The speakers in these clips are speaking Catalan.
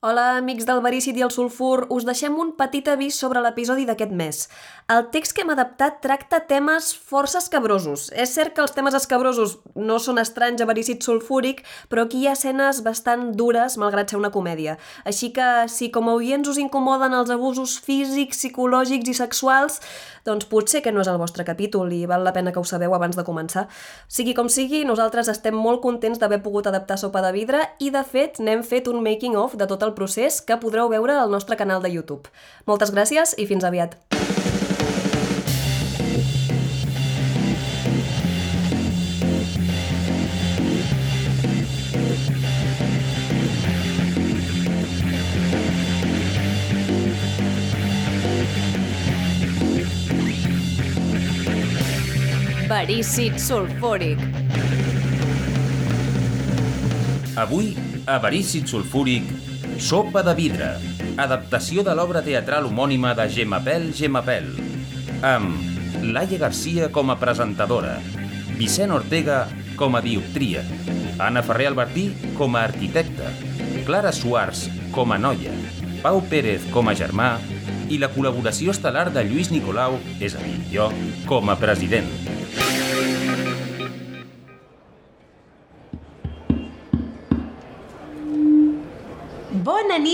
Hola, amics del Verícid i el Sulfur. Us deixem un petit avís sobre l'episodi d'aquest mes. El text que hem adaptat tracta temes força escabrosos. És cert que els temes escabrosos no són estranys a Verícid Sulfúric, però aquí hi ha escenes bastant dures, malgrat ser una comèdia. Així que, si com a oients us incomoden els abusos físics, psicològics i sexuals, doncs potser que no és el vostre capítol i val la pena que ho sabeu abans de començar. Sigui com sigui, nosaltres estem molt contents d'haver pogut adaptar Sopa de Vidre i, de fet, n'hem fet un making-of de tot el el procés que podreu veure al nostre canal de YouTube. Moltes gràcies i fins aviat! Verícid sulfúric. Avui, a Verícid sulfúric, Sopa de vidre, adaptació de l'obra teatral homònima de Gemapel Gemapel, amb Laia Garcia com a presentadora, Vicent Ortega com a dioptria, Anna Ferrer Albertí com a arquitecta, Clara Suars com a noia, Pau Pérez com a germà. I la col·laboració estel·lar de Lluís Nicolau, és a dir, jo, com a president.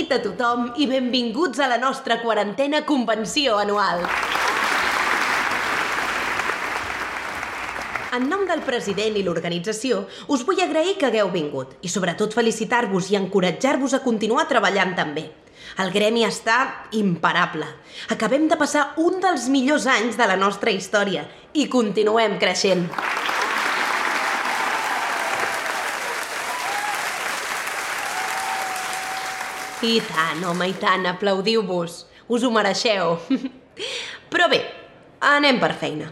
Nit a tothom i benvinguts a la nostra quarantena convenció anual. En nom del president i l'organització, us vull agrair que hagueu vingut i sobretot felicitar-vos i encoratjar-vos a continuar treballant també. El gremi està imparable. Acabem de passar un dels millors anys de la nostra història i continuem creixent. I tant, home, i tant, aplaudiu-vos. Us ho mereixeu. Però bé, anem per feina.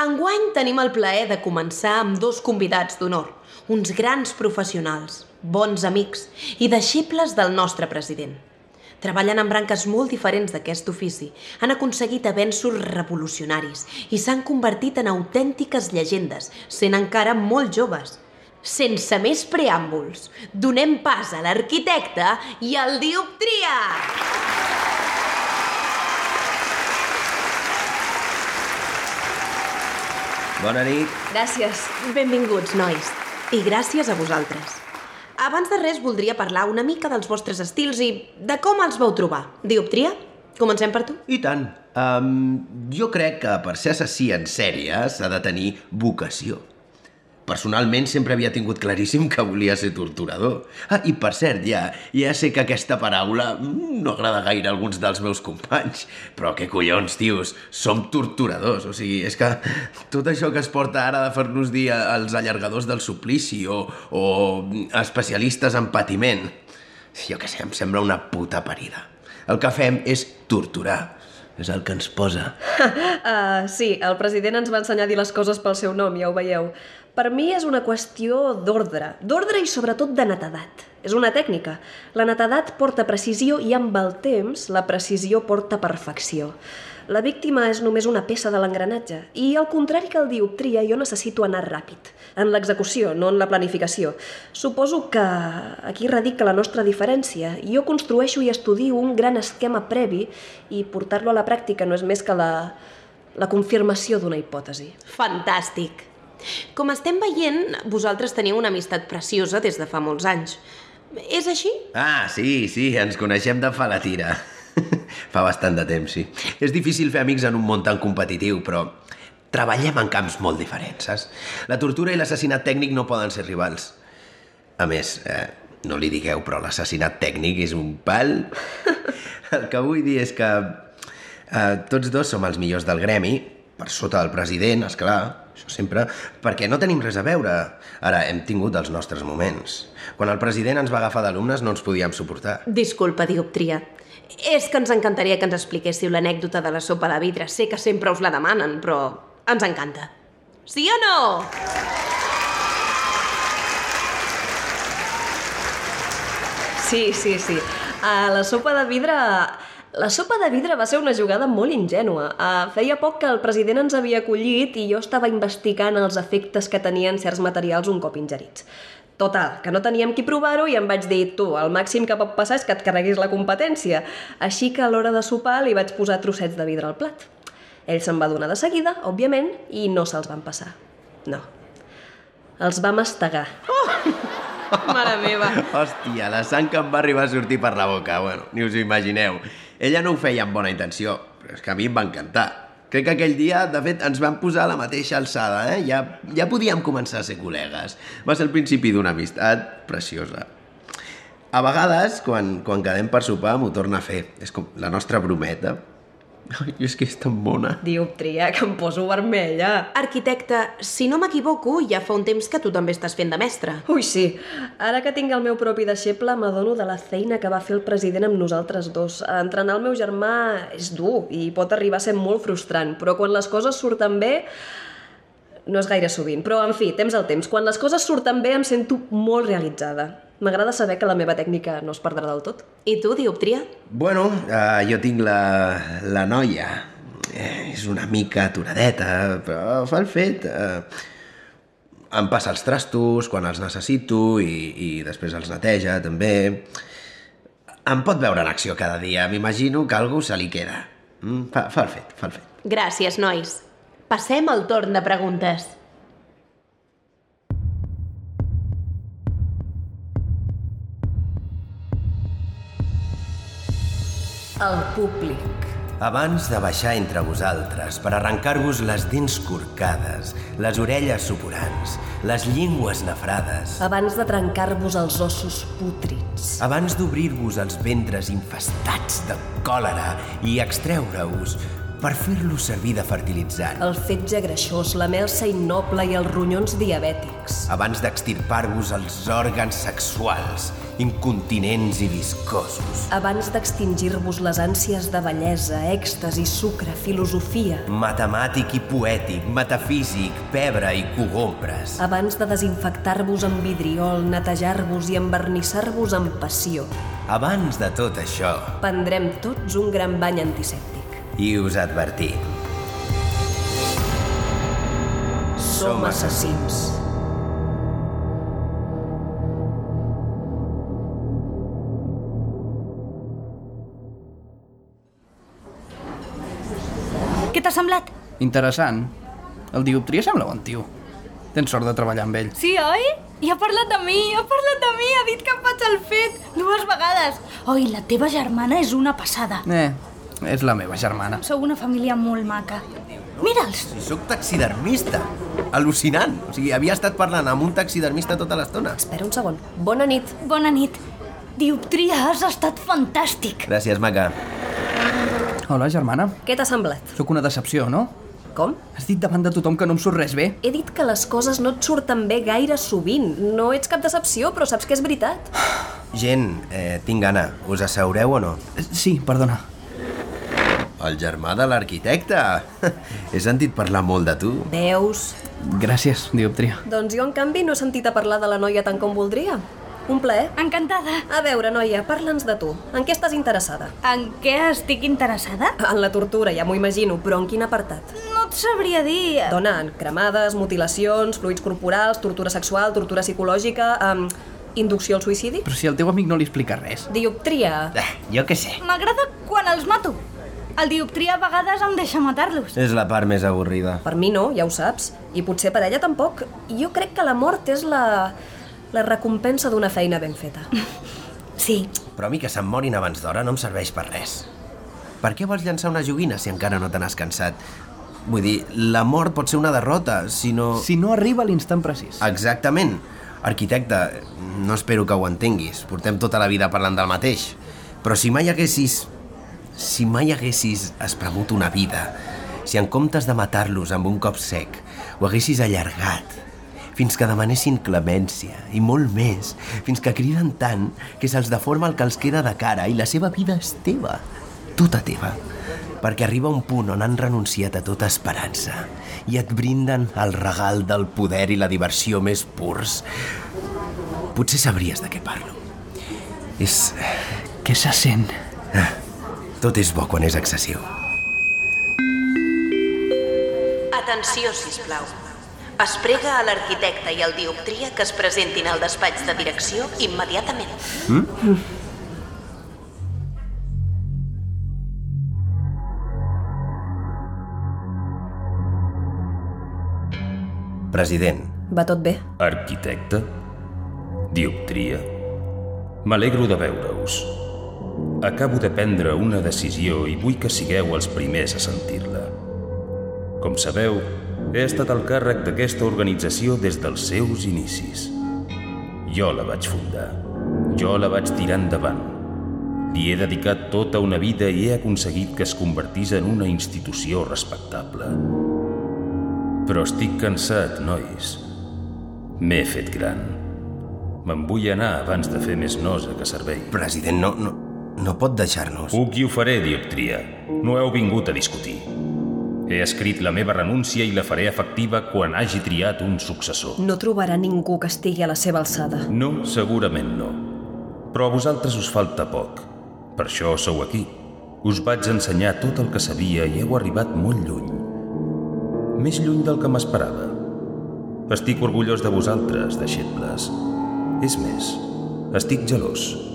Enguany tenim el plaer de començar amb dos convidats d'honor, uns grans professionals, bons amics i deixebles del nostre president. Treballant en branques molt diferents d'aquest ofici, han aconseguit avenços revolucionaris i s'han convertit en autèntiques llegendes, sent encara molt joves – sense més preàmbuls, donem pas a l'arquitecte i al dioptria! Bona nit. Gràcies. Benvinguts, nois. I gràcies a vosaltres. Abans de res, voldria parlar una mica dels vostres estils i de com els vau trobar. Dioptria? Comencem per tu? I tant. Um, jo crec que per ser assassí en sèrie s'ha de tenir vocació. Personalment sempre havia tingut claríssim que volia ser torturador. Ah, i per cert, ja, ja sé que aquesta paraula mm, no agrada gaire a alguns dels meus companys, però què collons, tios, som torturadors. O sigui, és que tot això que es porta ara de fer-nos dir els allargadors del suplici o, o especialistes en patiment, jo que sé, em sembla una puta parida. El que fem és torturar. És el que ens posa. uh, sí, el president ens va ensenyar a dir les coses pel seu nom, ja ho veieu. Per mi és una qüestió d'ordre, d'ordre i sobretot de netedat. És una tècnica. La netedat porta precisió i amb el temps la precisió porta perfecció. La víctima és només una peça de l'engranatge i al contrari que el dioptria jo necessito anar ràpid, en l'execució, no en la planificació. Suposo que aquí radica la nostra diferència. Jo construeixo i estudio un gran esquema previ i portar-lo a la pràctica no és més que la, la confirmació d'una hipòtesi. Fantàstic! Com estem veient, vosaltres teniu una amistat preciosa des de fa molts anys. És així? Ah, sí, sí, ens coneixem de fa la tira. fa bastant de temps, sí. És difícil fer amics en un món tan competitiu, però treballem en camps molt diferents, saps? La tortura i l'assassinat tècnic no poden ser rivals. A més, eh, no li digueu, però l'assassinat tècnic és un pal... El que vull dir és que eh, tots dos som els millors del gremi, per sota del president, és clar, això sempre, perquè no tenim res a veure. Ara, hem tingut els nostres moments. Quan el president ens va agafar d'alumnes no ens podíem suportar. Disculpa, dioptria. És que ens encantaria que ens expliquéssiu l'anècdota de la sopa de vidre. Sé que sempre us la demanen, però ens encanta. Sí o no? Sí, sí, sí. A la sopa de vidre la sopa de vidre va ser una jugada molt ingènua. Uh, feia poc que el president ens havia acollit i jo estava investigant els efectes que tenien certs materials un cop ingerits. Total, que no teníem qui provar-ho i em vaig dir, tu, el màxim que pot passar és que et carreguis la competència. Així que a l'hora de sopar li vaig posar trossets de vidre al plat. Ell se'n va donar de seguida, òbviament, i no se'ls van passar. No. Els va mastegar. Mare meva. Hòstia, la sang que em va arribar a sortir per la boca. Bueno, ni us ho imagineu. Ella no ho feia amb bona intenció, però és que a mi em va encantar. Crec que aquell dia, de fet, ens vam posar a la mateixa alçada, eh? Ja, ja podíem començar a ser col·legues. Va ser el principi d'una amistat preciosa. A vegades, quan, quan quedem per sopar, m'ho torna a fer. És com la nostra brometa. Ai, és que és tan bona. Dioptria, que em poso vermella. Arquitecte, si no m'equivoco, ja fa un temps que tu també estàs fent de mestre. Ui, sí. Ara que tinc el meu propi deixeble, m'adono de la feina que va fer el president amb nosaltres dos. Entrenar el meu germà és dur i pot arribar a ser molt frustrant, però quan les coses surten bé, no és gaire sovint, però en fi, temps al temps. Quan les coses surten bé em sento molt realitzada. M'agrada saber que la meva tècnica no es perdrà del tot. I tu, dioptria? Bueno, eh, jo tinc la, la noia. Eh, és una mica aturadeta, però fa el fet. Eh, em passa els trastos quan els necessito i, i després els neteja, també. Em pot veure en acció cada dia. M'imagino que algú se li queda. Mm, fa, fa el fet, fa el fet. Gràcies, nois. Passem al torn de preguntes. El públic. Abans de baixar entre vosaltres per arrencar-vos les dents corcades, les orelles suporants, les llengües nafrades, Abans de trencar-vos els ossos pútrids. abans d'obrir-vos els ventres infestats de còlera i extreure-us per fer-los servir de fertilitzant, El fetge greixós, la melsa innoble i els ronyons diabètics. abans d'extirpar-vos els òrgans sexuals, incontinents i viscosos, Abans d'extingir-vos les ànsies de bellesa, èxtasi, sucre, filosofia. matemàtic i poètic, metafísic, pebre i cogombres, Abans de desinfectar-vos amb vidriol, netejar-vos i envernissar-vos amb passió. abans de tot això, Prendrem tots un gran bany antisèptic. I us advertim, Som assassins. Què t'ha semblat? Interessant. El dioptria sembla bon tio. Tens sort de treballar amb ell. Sí, oi? I ha parlat de mi, ha parlat de mi, ha dit que em faig el fet dues vegades. Oi, la teva germana és una passada. Eh, és la meva germana. Sou una família molt maca. Mira'ls. Si sóc taxidermista. Al·lucinant. O sigui, havia estat parlant amb un taxidermista tota l'estona. Espera un segon. Bona nit. Bona nit. Dioptria, has estat fantàstic. Gràcies, maca. Hola, germana. Què t'ha semblat? Sóc una decepció, no? Com? Has dit davant de tothom que no em surt res bé? He dit que les coses no et surten bé gaire sovint. No ets cap decepció, però saps que és veritat. Gent, eh, tinc gana. Us asseureu o no? Eh, Sí, perdona. El germà de l'arquitecte. He sentit parlar molt de tu. Veus? Gràcies, dioptria. Doncs jo, en canvi, no he sentit a parlar de la noia tant com voldria. Un plaer. Encantada. A veure, noia, parla'ns de tu. En què estàs interessada? En què estic interessada? En la tortura, ja m'ho imagino, però en quin apartat? No et sabria dir... Dona, en cremades, mutilacions, fluids corporals, tortura sexual, tortura psicològica, um, inducció al suïcidi? Però si al teu amic no li explica res. Dioptria. Eh, jo què sé. M'agrada quan els mato. El dioptria a vegades em deixa matar-los. És la part més avorrida. Per mi no, ja ho saps. I potser per ella tampoc. Jo crec que la mort és la... la recompensa d'una feina ben feta. Sí, Però a mi que se'm morin abans d'hora no em serveix per res. Per què vols llançar una joguina si encara no te n'has cansat? Vull dir, la mort pot ser una derrota, si no... Si no arriba a l'instant precís. Exactament. Arquitecte, no espero que ho entenguis. Portem tota la vida parlant del mateix. Però si mai haguessis... Si mai haguessis espremut una vida, si en comptes de matar-los amb un cop sec, ho haguessis allargat, fins que demanessin clemència, i molt més, fins que criden tant que se'ls deforma el que els queda de cara i la seva vida és teva, tota teva, perquè arriba un punt on han renunciat a tota esperança i et brinden el regal del poder i la diversió més purs. Potser sabries de què parlo. És... Què se sent? Tot és bo quan és excessiu. Atenció, si plau. Es prega a l'arquitecte i al dioptria que es presentin al despatx de direcció immediatament. President, Va tot bé? Arquitecte? Dioptria? M'alegro de veure-us. Acabo de prendre una decisió i vull que sigueu els primers a sentir-la. Com sabeu, he estat al càrrec d'aquesta organització des dels seus inicis. Jo la vaig fundar. Jo la vaig tirar endavant. Li he dedicat tota una vida i he aconseguit que es convertís en una institució respectable. Però estic cansat, nois. M'he fet gran. Me'n vull anar abans de fer més nosa que servei. president, no, no, no pot deixar-nos. Puc i ho faré, dioptria. No heu vingut a discutir. He escrit la meva renúncia i la faré efectiva quan hagi triat un successor. No trobarà ningú que estigui a la seva alçada. No, segurament no. Però a vosaltres us falta poc. Per això sou aquí. Us vaig ensenyar tot el que sabia i heu arribat molt lluny. Més lluny del que m'esperava. Estic orgullós de vosaltres, deixebles. És més, estic gelós.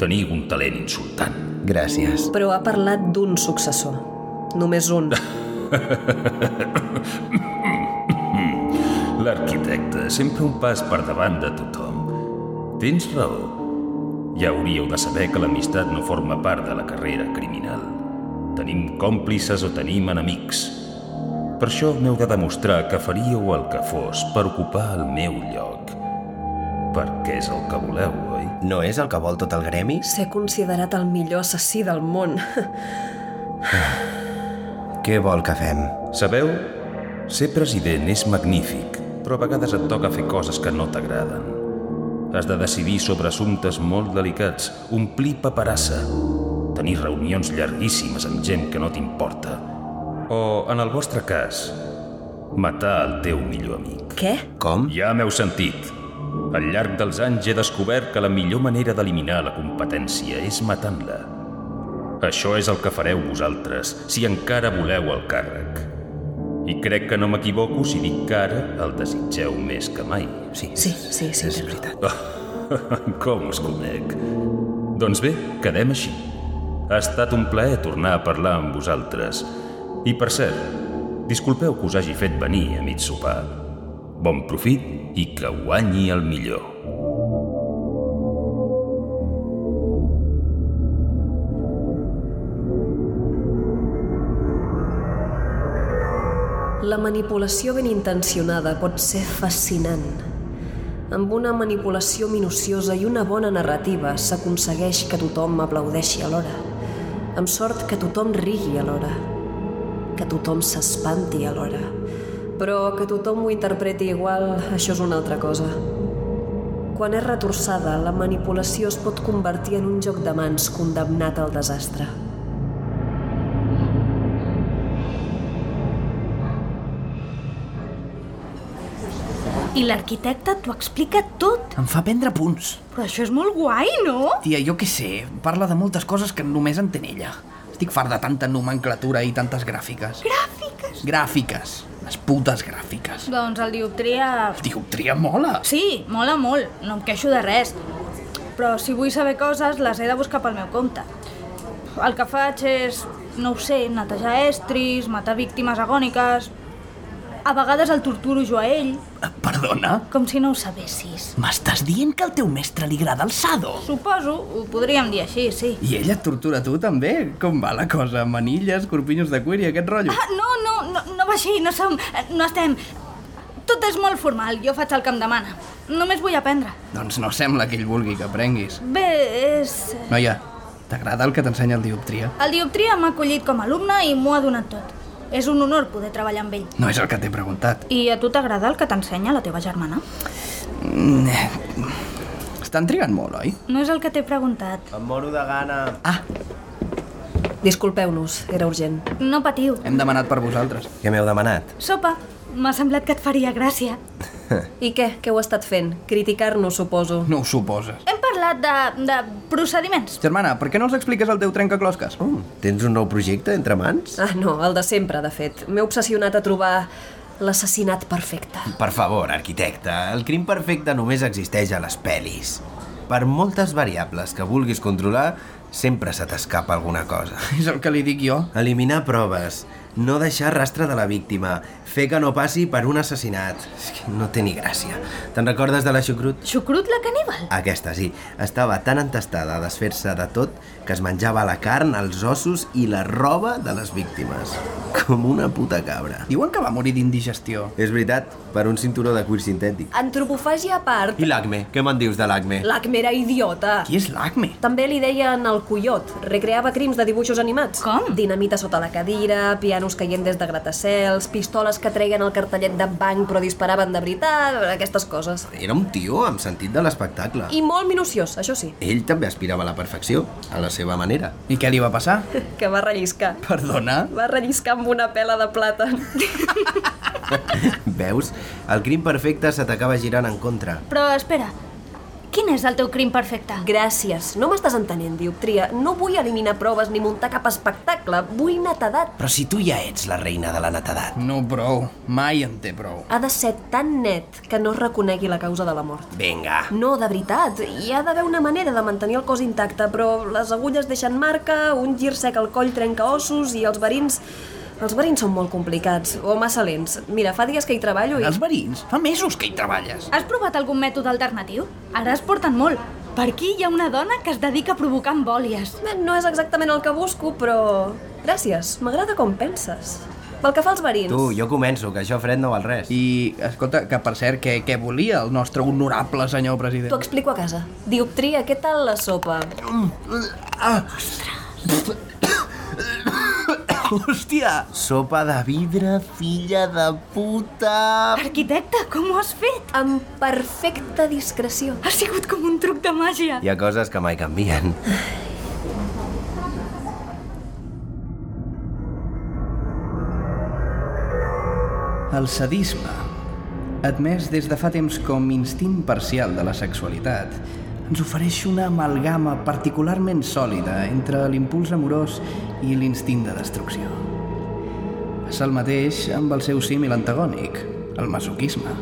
Teniu un talent insultant. Gràcies. Però ha parlat d'un successor. Només un. L'arquitecte, sempre un pas per davant de tothom. Tens raó. Ja hauríeu de saber que l'amistat no forma part de la carrera criminal. Tenim còmplices o tenim enemics. Per això m'heu de demostrar que faríeu el que fos per ocupar el meu lloc. Perquè és el que voleu, oi? No és el que vol tot el gremi? Ser considerat el millor assassí del món. Què vol que fem? Sabeu, ser president és magnífic, però a vegades et toca fer coses que no t'agraden. Has de decidir sobre assumptes molt delicats, omplir paperassa, tenir reunions llarguíssimes amb gent que no t'importa. O, en el vostre cas, matar el teu millor amic. Què? Com? Ja m'heu sentit. Al llarg dels anys he descobert que la millor manera d'eliminar la competència és matant-la. Això és el que fareu vosaltres, si encara voleu el càrrec. I crec que no m'equivoco si dic que ara el desitgeu més que mai. Sí, Sí, sí, sí, és veritat. Com us conec? Doncs bé, quedem així. Ha estat un plaer tornar a parlar amb vosaltres. I per cert, disculpeu que us hagi fet venir a mig sopar. Bon profit i que guanyi el millor. La manipulació ben intencionada pot ser fascinant. Amb una manipulació minuciosa i una bona narrativa s'aconsegueix que tothom aplaudeixi alhora, amb sort que tothom rigui alhora, que tothom s'espanti alhora. Però que tothom ho interpreti igual, això és una altra cosa. Quan és retorçada, la manipulació es pot convertir en un joc de mans condemnat al desastre. I l'arquitecte t'ho explica tot. Em fa prendre punts. Però això és molt guai, no? Tia, jo què sé, parla de moltes coses que només entén ella. Estic fart de tanta nomenclatura i tantes gràfiques. Gràfiques. Gràfiques. Les putes gràfiques. Doncs el dioptria... Dioptria mola. Sí, mola molt, no em queixo de res. Però si vull saber coses, les he de buscar pel meu compte. El que faig és, no ho sé, netejar estris, matar víctimes agòniques... A vegades el torturo jo a ell, Eh, Perdona? com si no ho sabessis. M'estàs dient que al teu mestre li agrada el sado? Suposo, ho podríem dir així, sí. I ella et tortura tu també? Com va la cosa? Manilles, corpinyos de cuir i aquest rotllo? Ah, no, no, no, no va així, no som... No estem... Tot és molt formal, jo faig el que em demana. Només vull aprendre. Doncs no sembla que ell vulgui que aprenguis. Bé, és... Noia, t'agrada el que t'ensenya el dioptria? El dioptria m'ha acollit com a alumne i m'ho ha donat tot. És un honor poder treballar amb ell. No és el que t'he preguntat. I a tu t'agrada el que t'ensenya la teva germana? Estan trigant molt, oi? No és el que t'he preguntat. Em moro de gana. Ah, Disculpeu-nos, era urgent. No patiu. hem demanat per vosaltres. Què m'heu demanat? Sopa. M'ha semblat que et faria gràcia. I què? Què heu estat fent? Criticar-nos, suposo. No ho suposes. Hem parlat de, de procediments. Germana, per què no els expliques el teu trencaclosques? Mm, tens un nou projecte entre mans? Ah, no, el de sempre, de fet. M'he obsessionat a trobar L'assassinat perfecte. Per favor, arquitecte, el crim perfecte només existeix a les pel·lis. Per moltes variables que vulguis controlar, sempre se t'escapa alguna cosa. És el que li dic jo. Eliminar proves, no deixar rastre de la víctima, fer que no passi per un assassinat. És que no té ni gràcia. Te'n recordes de la xucrut? Xucrut la caníbal? Aquesta, sí. Estava tan entestada a desfer-se de tot que es menjava la carn, els ossos i la roba de les víctimes. Com una puta cabra. Diuen que va morir d'indigestió. És veritat, per un cinturó de cuir sintètic. Antropofàgia a part, I l'acme? Què me'n dius de l'acme? l'Acme era idiota. Qui és l'Acme? També li deien el Coyot. Recreava crims de dibuixos animats. Com? Dinamita sota la cadira, pianos caient des de gratacels, pistoles que treien el cartellet de banc però disparaven de veritat, aquestes coses. Era un tio amb sentit de l'espectacle. I molt minuciós, això sí, Ell també aspirava a la perfecció, a la seva manera. I què li va passar? que va relliscar. Perdona? Va relliscar amb una pela de plata. Veus? El crim perfecte se t'acaba girant en contra. Però espera, quin és el teu crim perfecte? Gràcies. No m'estàs entenent, dioptria. No vull eliminar proves ni muntar cap espectacle. Vull netedat. Però si tu ja ets la reina de la netedat. No prou. Mai en té prou. Ha de ser tan net que no es reconegui la causa de la mort. Vinga. No, de veritat. Hi ha d'haver una manera de mantenir el cos intacte, però les agulles deixen marca, un gir sec al coll trenca ossos i els verins... Els verins són molt complicats, o massa lents. Mira, fa dies que hi treballo i... Els verins? Fa mesos que hi treballes. Has provat algun mètode alternatiu? Ara es porten molt. Per aquí hi ha una dona que es dedica a provocar embòlies. Bé, No és exactament el que busco, però... Gràcies, m'agrada com penses. Pel que fa als verins... Tu, jo començo, que això fred no val res. I, escolta, que per cert, què, què volia el nostre honorable senyor president? T'ho explico a casa. Dioptria, què tal la sopa? Hòstia! Sopa de vidre, filla de puta... Arquitecte, com ho has fet? Amb perfecta discreció. Ha sigut com un truc de màgia. Hi ha coses que mai canvien. El sadisme, admès des de fa temps com instint parcial de la sexualitat, ens ofereix una amalgama particularment sòlida entre l'impuls amorós i l'instint de destrucció. És el mateix amb el seu símil antagònic, el masoquisme,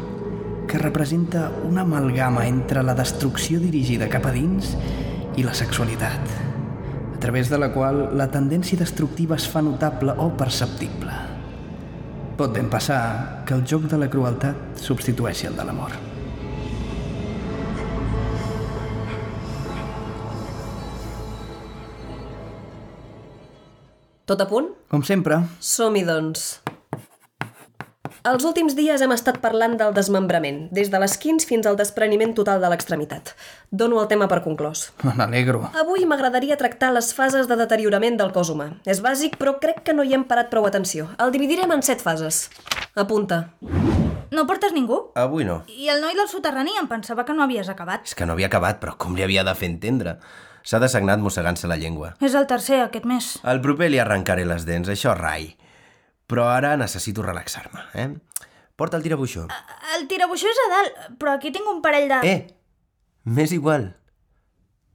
que representa una amalgama entre la destrucció dirigida cap a dins i la sexualitat, a través de la qual la tendència destructiva es fa notable o perceptible. Pot ben passar que el joc de la crueltat substitueixi el de l'amor. Tot a punt? Com sempre, Som-hi, doncs. Els últims dies hem estat parlant del desmembrament, des de les quins fins al despreniment total de l'extremitat. Dono el tema per conclòs. me n'alegro. Avui m'agradaria tractar les fases de deteriorament del cos humà. És bàsic, però crec que no hi hem parat prou atenció. El dividirem en set fases. Apunta. No portes ningú? Avui no. I el noi del soterrani em pensava que no havies acabat. És que no havia acabat, però com li havia de fer entendre? S'ha dessagnat mossegant-se la llengua. És el tercer aquest mes. Al proper li arrencaré les dents, això rai. Però ara necessito relaxar-me, eh? Porta el tirabuixó. El tirabuixó és a dalt, però aquí tinc un parell de... Eh, m'és igual.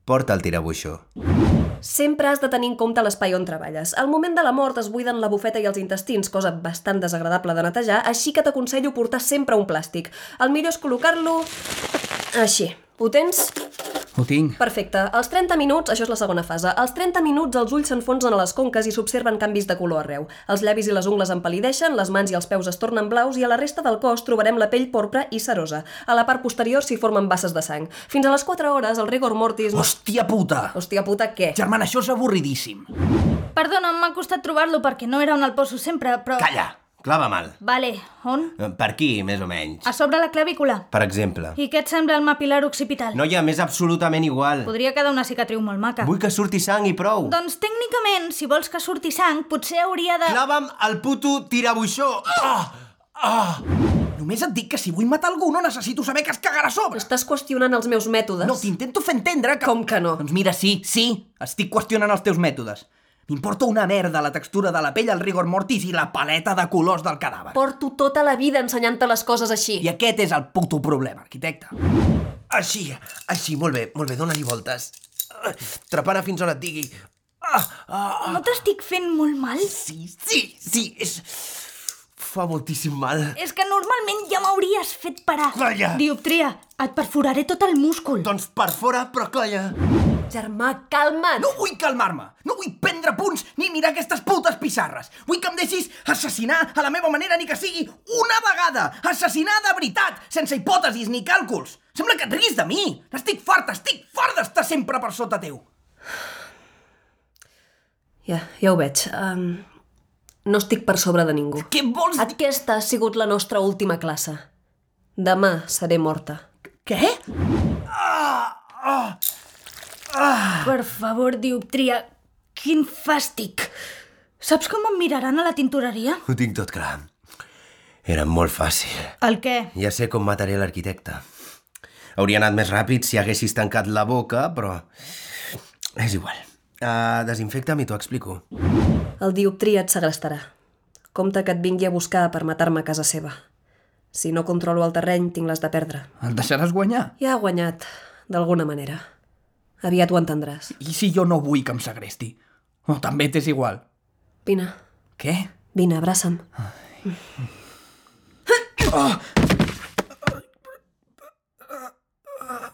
Porta el tirabuixó. Sempre has de tenir en compte l'espai on treballes. Al moment de la mort es buiden la bufeta i els intestins, cosa bastant desagradable de netejar, així que t'aconsello portar sempre un plàstic. El millor és col·locar-lo... així. Ho tens? Ho tinc. Perfecte. Als 30 minuts, això és la segona fase, als 30 minuts els ulls s'enfonsen a les conques i s'observen canvis de color arreu. Els llavis i les ungles empalideixen, les mans i els peus es tornen blaus i a la resta del cos trobarem la pell porpra i cerosa. A la part posterior s'hi formen basses de sang. Fins a les 4 hores el rigor mortis... Hòstia puta! Hòstia puta, què? Germana, això és avorridíssim. Perdona, m'ha costat trobar-lo perquè no era on el poso sempre, però... Calla! Clava mal. Vale, on? Eh, Per aquí, més o menys. A sobre la clavícula. Per exemple. I què et sembla el mapilar occipital? Noia, m'és absolutament igual. Podria quedar una cicatriu molt maca. Vull que surti sang i prou. Doncs tècnicament, si vols que surti sang, potser hauria de... Clava'm el puto tirabuixó! Ah! Ah! Només et dic que si vull matar algú no necessito saber que es cagarà a sobre. Estàs qüestionant els meus mètodes. No, t'intento fer entendre que... Com que no? Doncs mira, sí, sí, estic qüestionant els teus mètodes. M'importa una merda la textura de la pell, el rigor mortis i la paleta de colors del cadàver. Porto tota la vida ensenyant-te les coses així. I aquest és el puto problema, arquitecte. Així, així, molt bé, molt bé, dóna-li voltes. Trepana fins on et digui. Ah, ah, ah. No t'estic fent molt mal? Sí, sí, sí, és... fa moltíssim mal. És que normalment ja m'hauries fet parar. Calla! Dioptria, et perforaré tot el múscul. Doncs per fora, però calla. Germà, calma't! No vull calmar-me, no vull prendre punts ni mirar aquestes putes pissarres. Vull que em deixis assassinar a la meva manera ni que sigui una vegada. Assassinar de veritat, sense hipòtesis ni càlculs. Sembla que et riguis de mi. Estic fart, estic fart d'estar sempre per sota teu. Ja, ja ho veig. Um, no estic per sobre de ningú. Què vols dir? Aquesta ha sigut la nostra última classe. Demà seré morta. Què? Per favor, Dioptria, quin fàstic. Saps com em miraran a la tintoreria? Ho tinc tot clar. Era molt fàcil. El què? Ja sé com mataré l'arquitecte. Hauria anat més ràpid si haguessis tancat la boca, però... És igual. Uh, desinfecta'm i t'ho explico. El dioptria et segrestarà. Compte que et vingui a buscar per matar-me a casa seva. Si no controlo el terreny, tinc les de perdre. El deixaràs guanyar? Ja ha guanyat, d'alguna manera. Aviat ho entendràs. I si jo no vull que em segresti? O també t'és igual? Vine, Què? vine, abraça'm.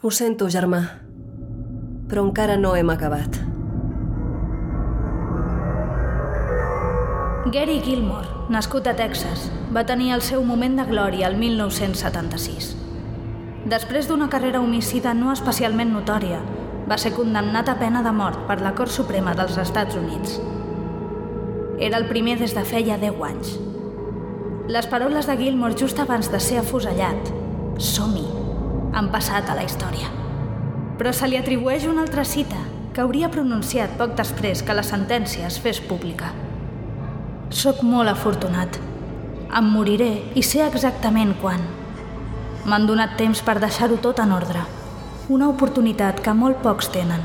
Ho sento, germà, però encara no hem acabat. Gary Gilmore, nascut a Texas, va tenir el seu moment de glòria el 1976. Després d'una carrera homicida no especialment notòria, va ser condemnat a pena de mort per la Cort Suprema dels Estats Units. Era el primer des de feia 10 anys. Les paraules de Gilmore just abans de ser afusellat, som-hi, han passat a la història. Però se li atribueix una altra cita que hauria pronunciat poc després que la sentència es fes pública. Soc molt afortunat. Em moriré i sé exactament quan. M'han donat temps per deixar-ho tot en ordre. Una oportunitat que molt pocs tenen.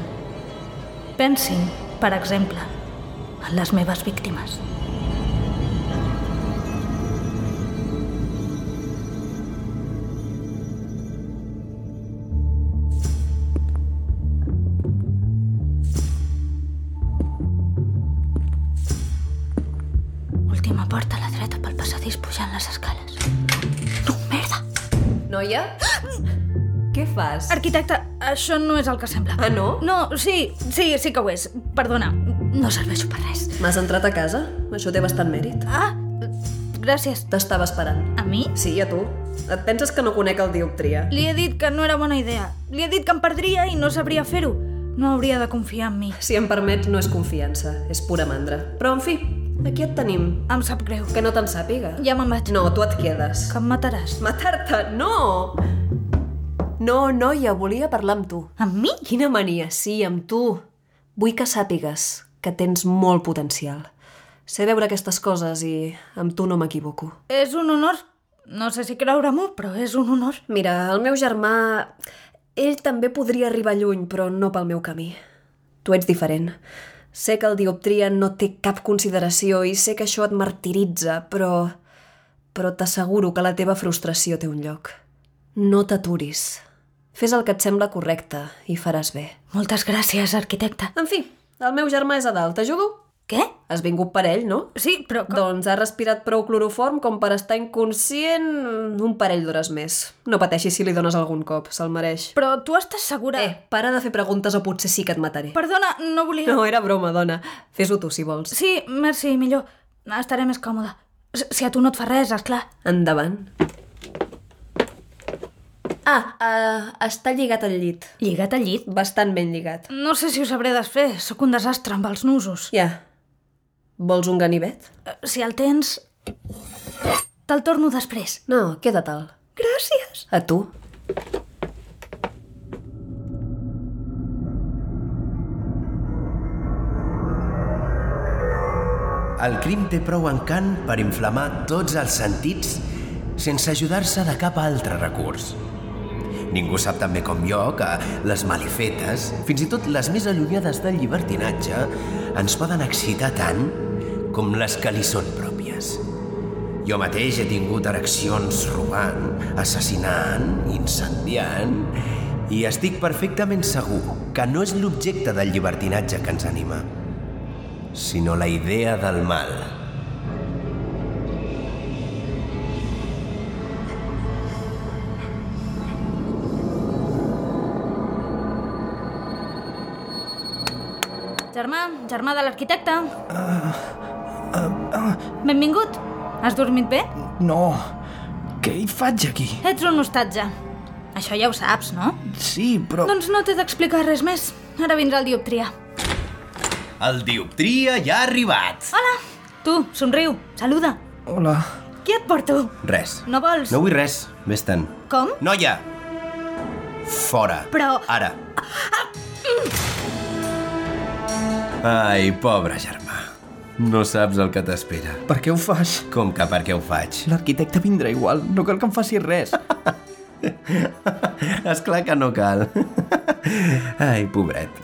Pensin, per exemple, en les meves víctimes. Fas? Arquitecte, això no és el que sembla. Ah, no? No, sí, sí, sí que ho és. Perdona, no serveixo per res. M'has entrat a casa? Això té bastant mèrit. Ah, gràcies. T'estava esperant. A mi? Sí, a tu. Et penses que no conec el dioptria? Li he dit que no era bona idea. Li he dit que em perdria i no sabria fer-ho. No hauria de confiar en mi. Si em permets, no és confiança, és pura mandra. Però, en fi, aquí et tenim. Em sap greu. Que no te'n sàpiga. Ja me'n vaig. No, tu et quedes. Que em mataràs. Matar-te? No! No, noia, volia parlar amb tu. Amb mi? Quina mania, sí, amb tu. Vull que sàpigues que tens molt potencial. Sé veure aquestes coses i amb tu no m'equivoco. És un honor. No sé si creure-m'ho, però és un honor. Mira, el meu germà... Ell també podria arribar lluny, però no pel meu camí. Tu ets diferent. Sé que el dioptria no té cap consideració i sé que això et martiritza, però... Però t'asseguro que la teva frustració té un lloc. No t'aturis. Fes el que et sembla correcte i faràs bé. Moltes gràcies, arquitecte. En fi, el meu germà és a dalt. T'ajudo? Què? Has vingut per ell, no? Sí, però... Com... Doncs ha respirat prou cloroform com per estar inconscient un parell d'hores més. No pateixis si li dones algun cop, se'l mereix. Però tu estàs segura... Eh, para de fer preguntes o potser sí que et mataré. Perdona, no volia... No, era broma, dona. Fes-ho tu, si vols. Sí, merci, millor. Estaré més còmoda. Si a tu no et fa res, esclar. Endavant. Ah, uh, està lligat al llit. Lligat al llit? Bastant ben lligat. No sé si ho sabré desfer. Sóc un desastre amb els nusos. Ja. Vols un ganivet? Eh, Si el tens... Te'l torno després. No, queda-te'l. Gràcies. A tu. El crim té prou encant per inflamar tots els sentits sense ajudar-se de cap altre recurs. Ningú sap tan bé com jo que les malifetes, fins i tot les més allunyades del llibertinatge, ens poden excitar tant com les que li són pròpies. Jo mateix he tingut ereccions robant, assassinant, incendiant... I estic perfectament segur que no és l'objecte del llibertinatge que ens anima, sinó la idea del mal. Germà, de l'arquitecte. Benvingut. Has dormit bé? No, què hi faig aquí? Ets un hostatge. Això ja ho saps, no? Sí, però... Doncs no t'he d'explicar res més. Ara vindrà el dioptria. El dioptria ja ha arribat. Hola! Tu, somriu, saluda. Hola. Qui et porto? Res. No vols? No vull res, vés-te'n. Com? Noia! Fora. Però- Ara. Ai, pobre germà. No saps el que t'espera. Per què ho fas? Com que per què ho faig? L'arquitecte vindrà igual, no cal que em faci res. És clar que no cal. Ai, pobret.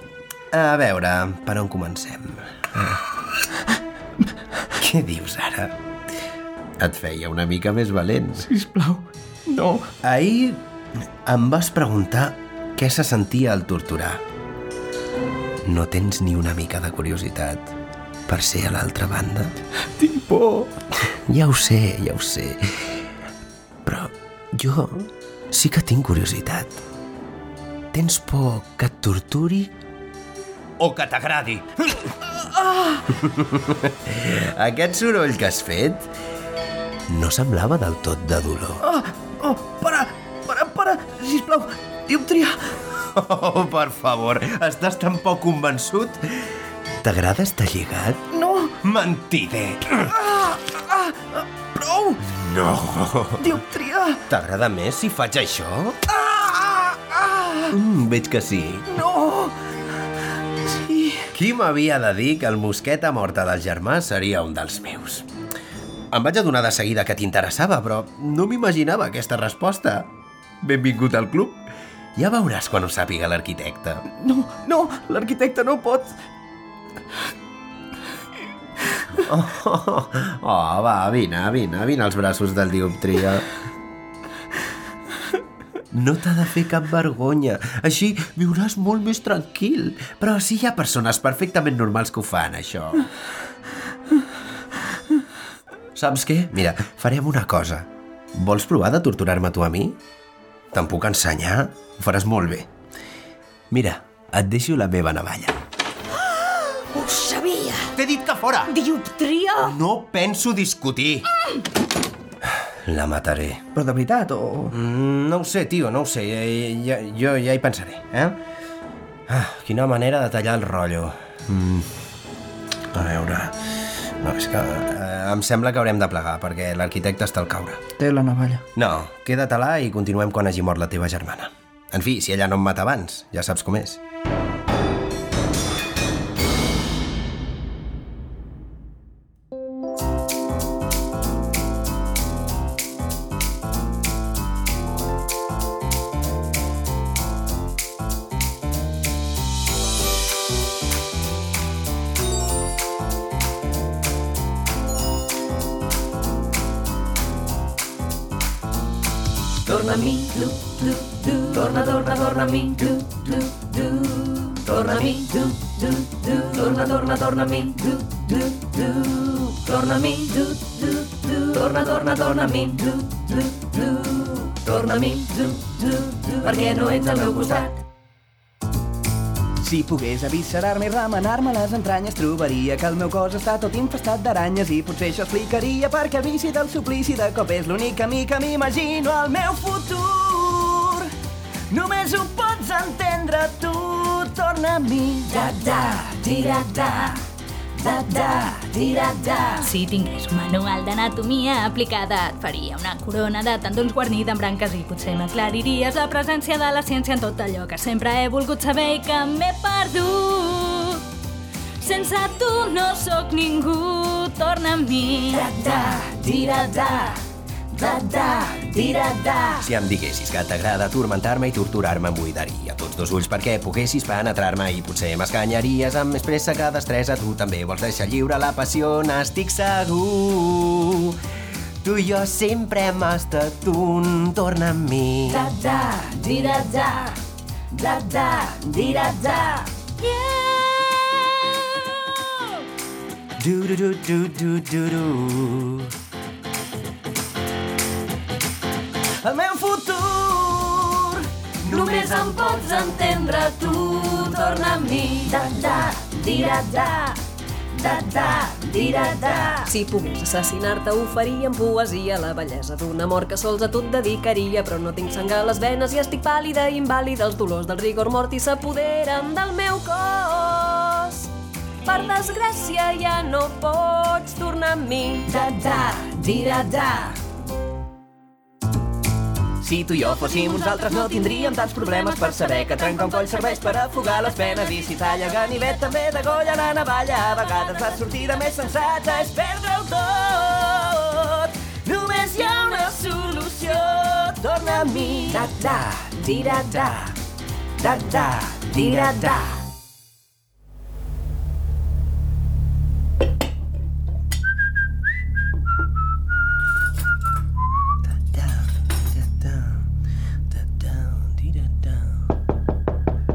A veure, per on comencem? Què dius ara? Et feia una mica més valent. Sisplau, no. Ahir em vas preguntar què se sentia al torturar. No tens ni una mica de curiositat per ser a l'altra banda? Tinc por. Ja ho sé, ja ho sé. Però jo sí que tinc curiositat. Tens por que et torturi o que t'agradi? Aquest soroll que has fet no semblava del tot de dolor. Ah, oh, para, para, para, sisplau, dioptria. Oh, per favor, estàs tan poc convençut? T'agrada estar lligat? No, Mentider! prou, No! dioptria. T'agrada més si faig això? Mm, veig que sí. No. Sí. Qui m'havia de dir que el mosqueta morta del germà seria un dels meus? Em vaig adonar de seguida que t'interessava, però no m'imaginava aquesta resposta. Benvingut al club. Ja veuràs quan ho sàpiga l'arquitecte. No, no, l'arquitecte no pot. Oh, oh, va, vine, vine, vine als braços del dioptria. No t'ha de fer cap vergonya. Així viuràs molt més tranquil. Però sí hi ha persones perfectament normals que ho fan, això. Saps què? Mira, farem una cosa. Vols provar de torturar-me tu a mi? Te'n puc ensenyar? Ho faràs molt bé. Mira, et deixo la meva navalla. Ho sabia! T'he dit que fora! Dioptria! No penso discutir. La mataré. Però de veritat, o... Mm, no ho sé, tio, no ho sé. Eh, Ja, jo ja hi pensaré, eh? Ah, quina manera de tallar el rotllo. Mm. A veure... No, és que eh, em sembla que haurem de plegar, perquè l'arquitecte està al caure. Té la navalla. No, queda't là i continuem quan hagi mort la teva germana. En fi, si ella no em mata abans, ja saps com és. Torna, torna, a mi, du, du, du. Torna a mi, du, du, du. Torna, torna, torna a mi, du, du, du. Torna a mi, du, du, du. Perquè no ets al meu costat. Si pogués aviscerar-me i remenar-me les entranyes, trobaria que el meu cos està tot infestat d'aranyes i potser això explicaria perquè el vici del suplici de cop és l'únic camí que m'imagino al meu futur. Només ho pots entendre tu, torna a mi. Da, da, tira, da, da, da, tira, da. Si tingués un manual d'anatomia aplicada, et faria una corona de tendons guarnida amb branques i potser m'aclariries la presència de la ciència en tot allò que sempre he volgut saber i que m'he perdut. Sense tu no sóc ningú, torna a mi. Da, da, tira, da, da, tira, da. Si em diguessis que t'agrada turmentar-me i torturar-me, em buidaria tots dos ulls perquè poguessis penetrar-me i potser m'escanyaries amb més pressa que destresa. Tu també vols deixar lliure la passió, n'estic segur. Tu i jo sempre hem estat un, torna amb mi. Da, da, tira, da, da, da, tira, da. Yeah! Du, du, du, du, du, du, du. Només em pots entendre tu, torna a mi. Da, da, di-da-da, da-da, di-da-da. Si pogués assassinar-te, oferia en poesia la bellesa d'un amor que sols a tu et dedicaria, però no tinc sang a les venes i estic pàl·lida i invàlida. Els dolors del rigor mortis s'apoderen del meu cos. Per desgràcia ja no pots tornar amb mi. Da-da, di-da-da. Si tu i jo fóssim uns altres no tindríem tants problemes per saber que trencar un coll serveix per afogar les penes i si talla ganivet també degolla la navalla. A vegades la sortida més sensata és perdre-ho tot. Només hi ha una solució. Torna a mi da-da, di-da-da da-da, di-da-da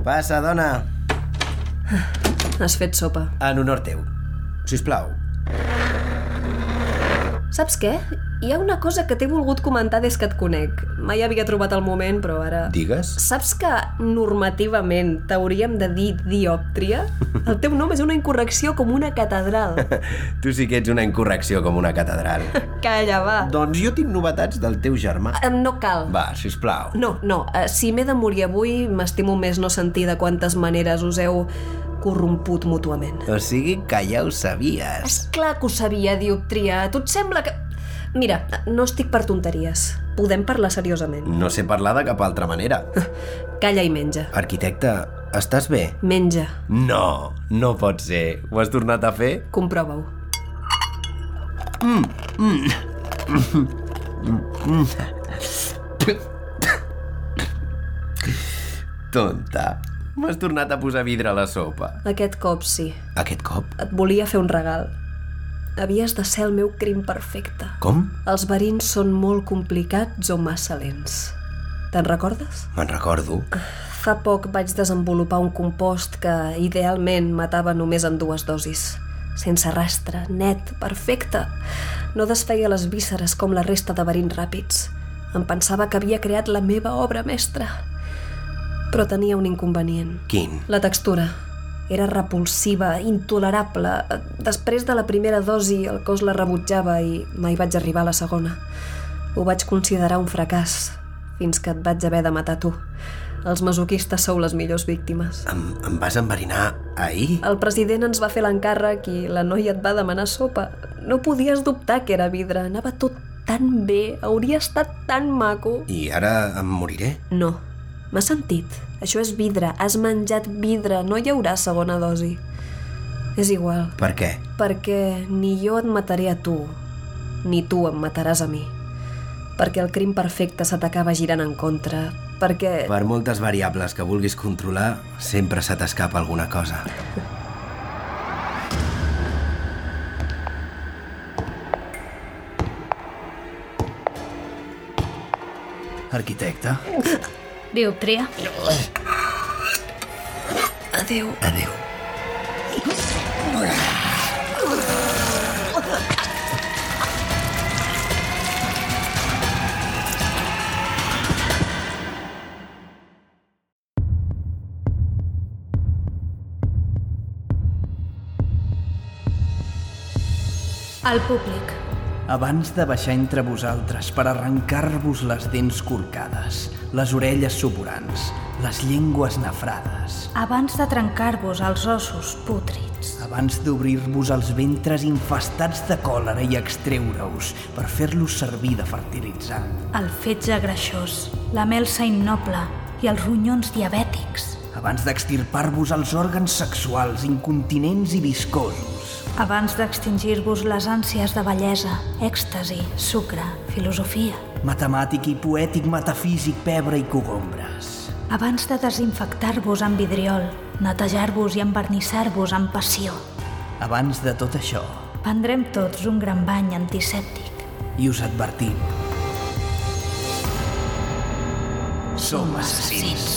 Passa, dona. Has fet sopa. En honor teu. Sisplau. Saps què? Hi ha una cosa que t'he volgut comentar des que et conec. Mai havia trobat el moment, però ara... Digues. Saps que normativament t'hauríem de dir diòptria? El teu nom és una incorrecció com una catedral. Tu sí que ets una incorrecció com una catedral. Calla, va. doncs jo tinc novetats del teu germà. Em, No cal. Va, sisplau. No, no, eh, si m'he de morir avui, m'estimo més no sentir de quantes maneres us heu corromput mútuament. O sigui que ja ho sabies. És clar que ho sabia, dioptria. A tu et sembla que... Mira, no estic per tonteries. Podem parlar seriosament. No sé parlar de cap altra manera. Calla i menja. Arquitecte, estàs bé? Menja. No, no pot ser. Ho has tornat a fer? Comprova-ho. Tonta. M'has tornat a posar vidre a la sopa. Aquest cop sí. Aquest cop? Et volia fer un regal. Havies de ser el meu crim perfecte. Com? Els verins són molt complicats o massa lents. Te'n recordes? Me'n recordo. Fa poc vaig desenvolupar un compost que idealment matava només en dues dosis. Sense rastre, net, perfecte. No desfeia les vísceres com la resta de verins ràpids. Em pensava que havia creat la meva obra mestra. Però tenia un inconvenient. Quin? La textura. Era repulsiva, intolerable. Després de la primera dosi, el cos la rebutjava i mai vaig arribar a la segona. Ho vaig considerar un fracàs, fins que et vaig haver de matar tu. Els masoquistes sou les millors víctimes. Em, em vas enverinar ahir? El president ens va fer l'encàrrec i la noia et va demanar sopa. No podies dubtar que era vidre. Anava tot tan bé. Hauria estat tan maco. I ara em moriré? No. M'has sentit? Això és vidre. Has menjat vidre. No hi haurà segona dosi. És igual. Per què? Perquè ni jo et mataré a tu, ni tu em mataràs a mi. Perquè el crim perfecte se t'acaba girant en contra. Perquè... Per moltes variables que vulguis controlar, sempre se t'escapa alguna cosa. Arquitecte, Dioptria. Adéu. Adéu. Al públic. abans de baixar entre vosaltres per arrencar-vos les dents corcades, les orelles suporants, les llengües nafrades, Abans de trencar-vos els ossos pútrids. abans d'obrir-vos els ventres infestats de còlera i extreure-us per fer-los servir de fertilitzant, El fetge greixós, la melsa innoble i els ronyons diabètics. abans d'extirpar-vos els òrgans sexuals incontinents i viscosos, Abans d'extingir-vos les ànsies de bellesa, èxtasi, sucre, filosofia. Matemàtic i poètic metafísic, pebre i cogombres. Abans de desinfectar-vos amb vidriol, netejar-vos i envernissar-vos amb passió. Abans de tot això, Prendrem tots un gran bany antisèptic. i us advertim. Som assassins.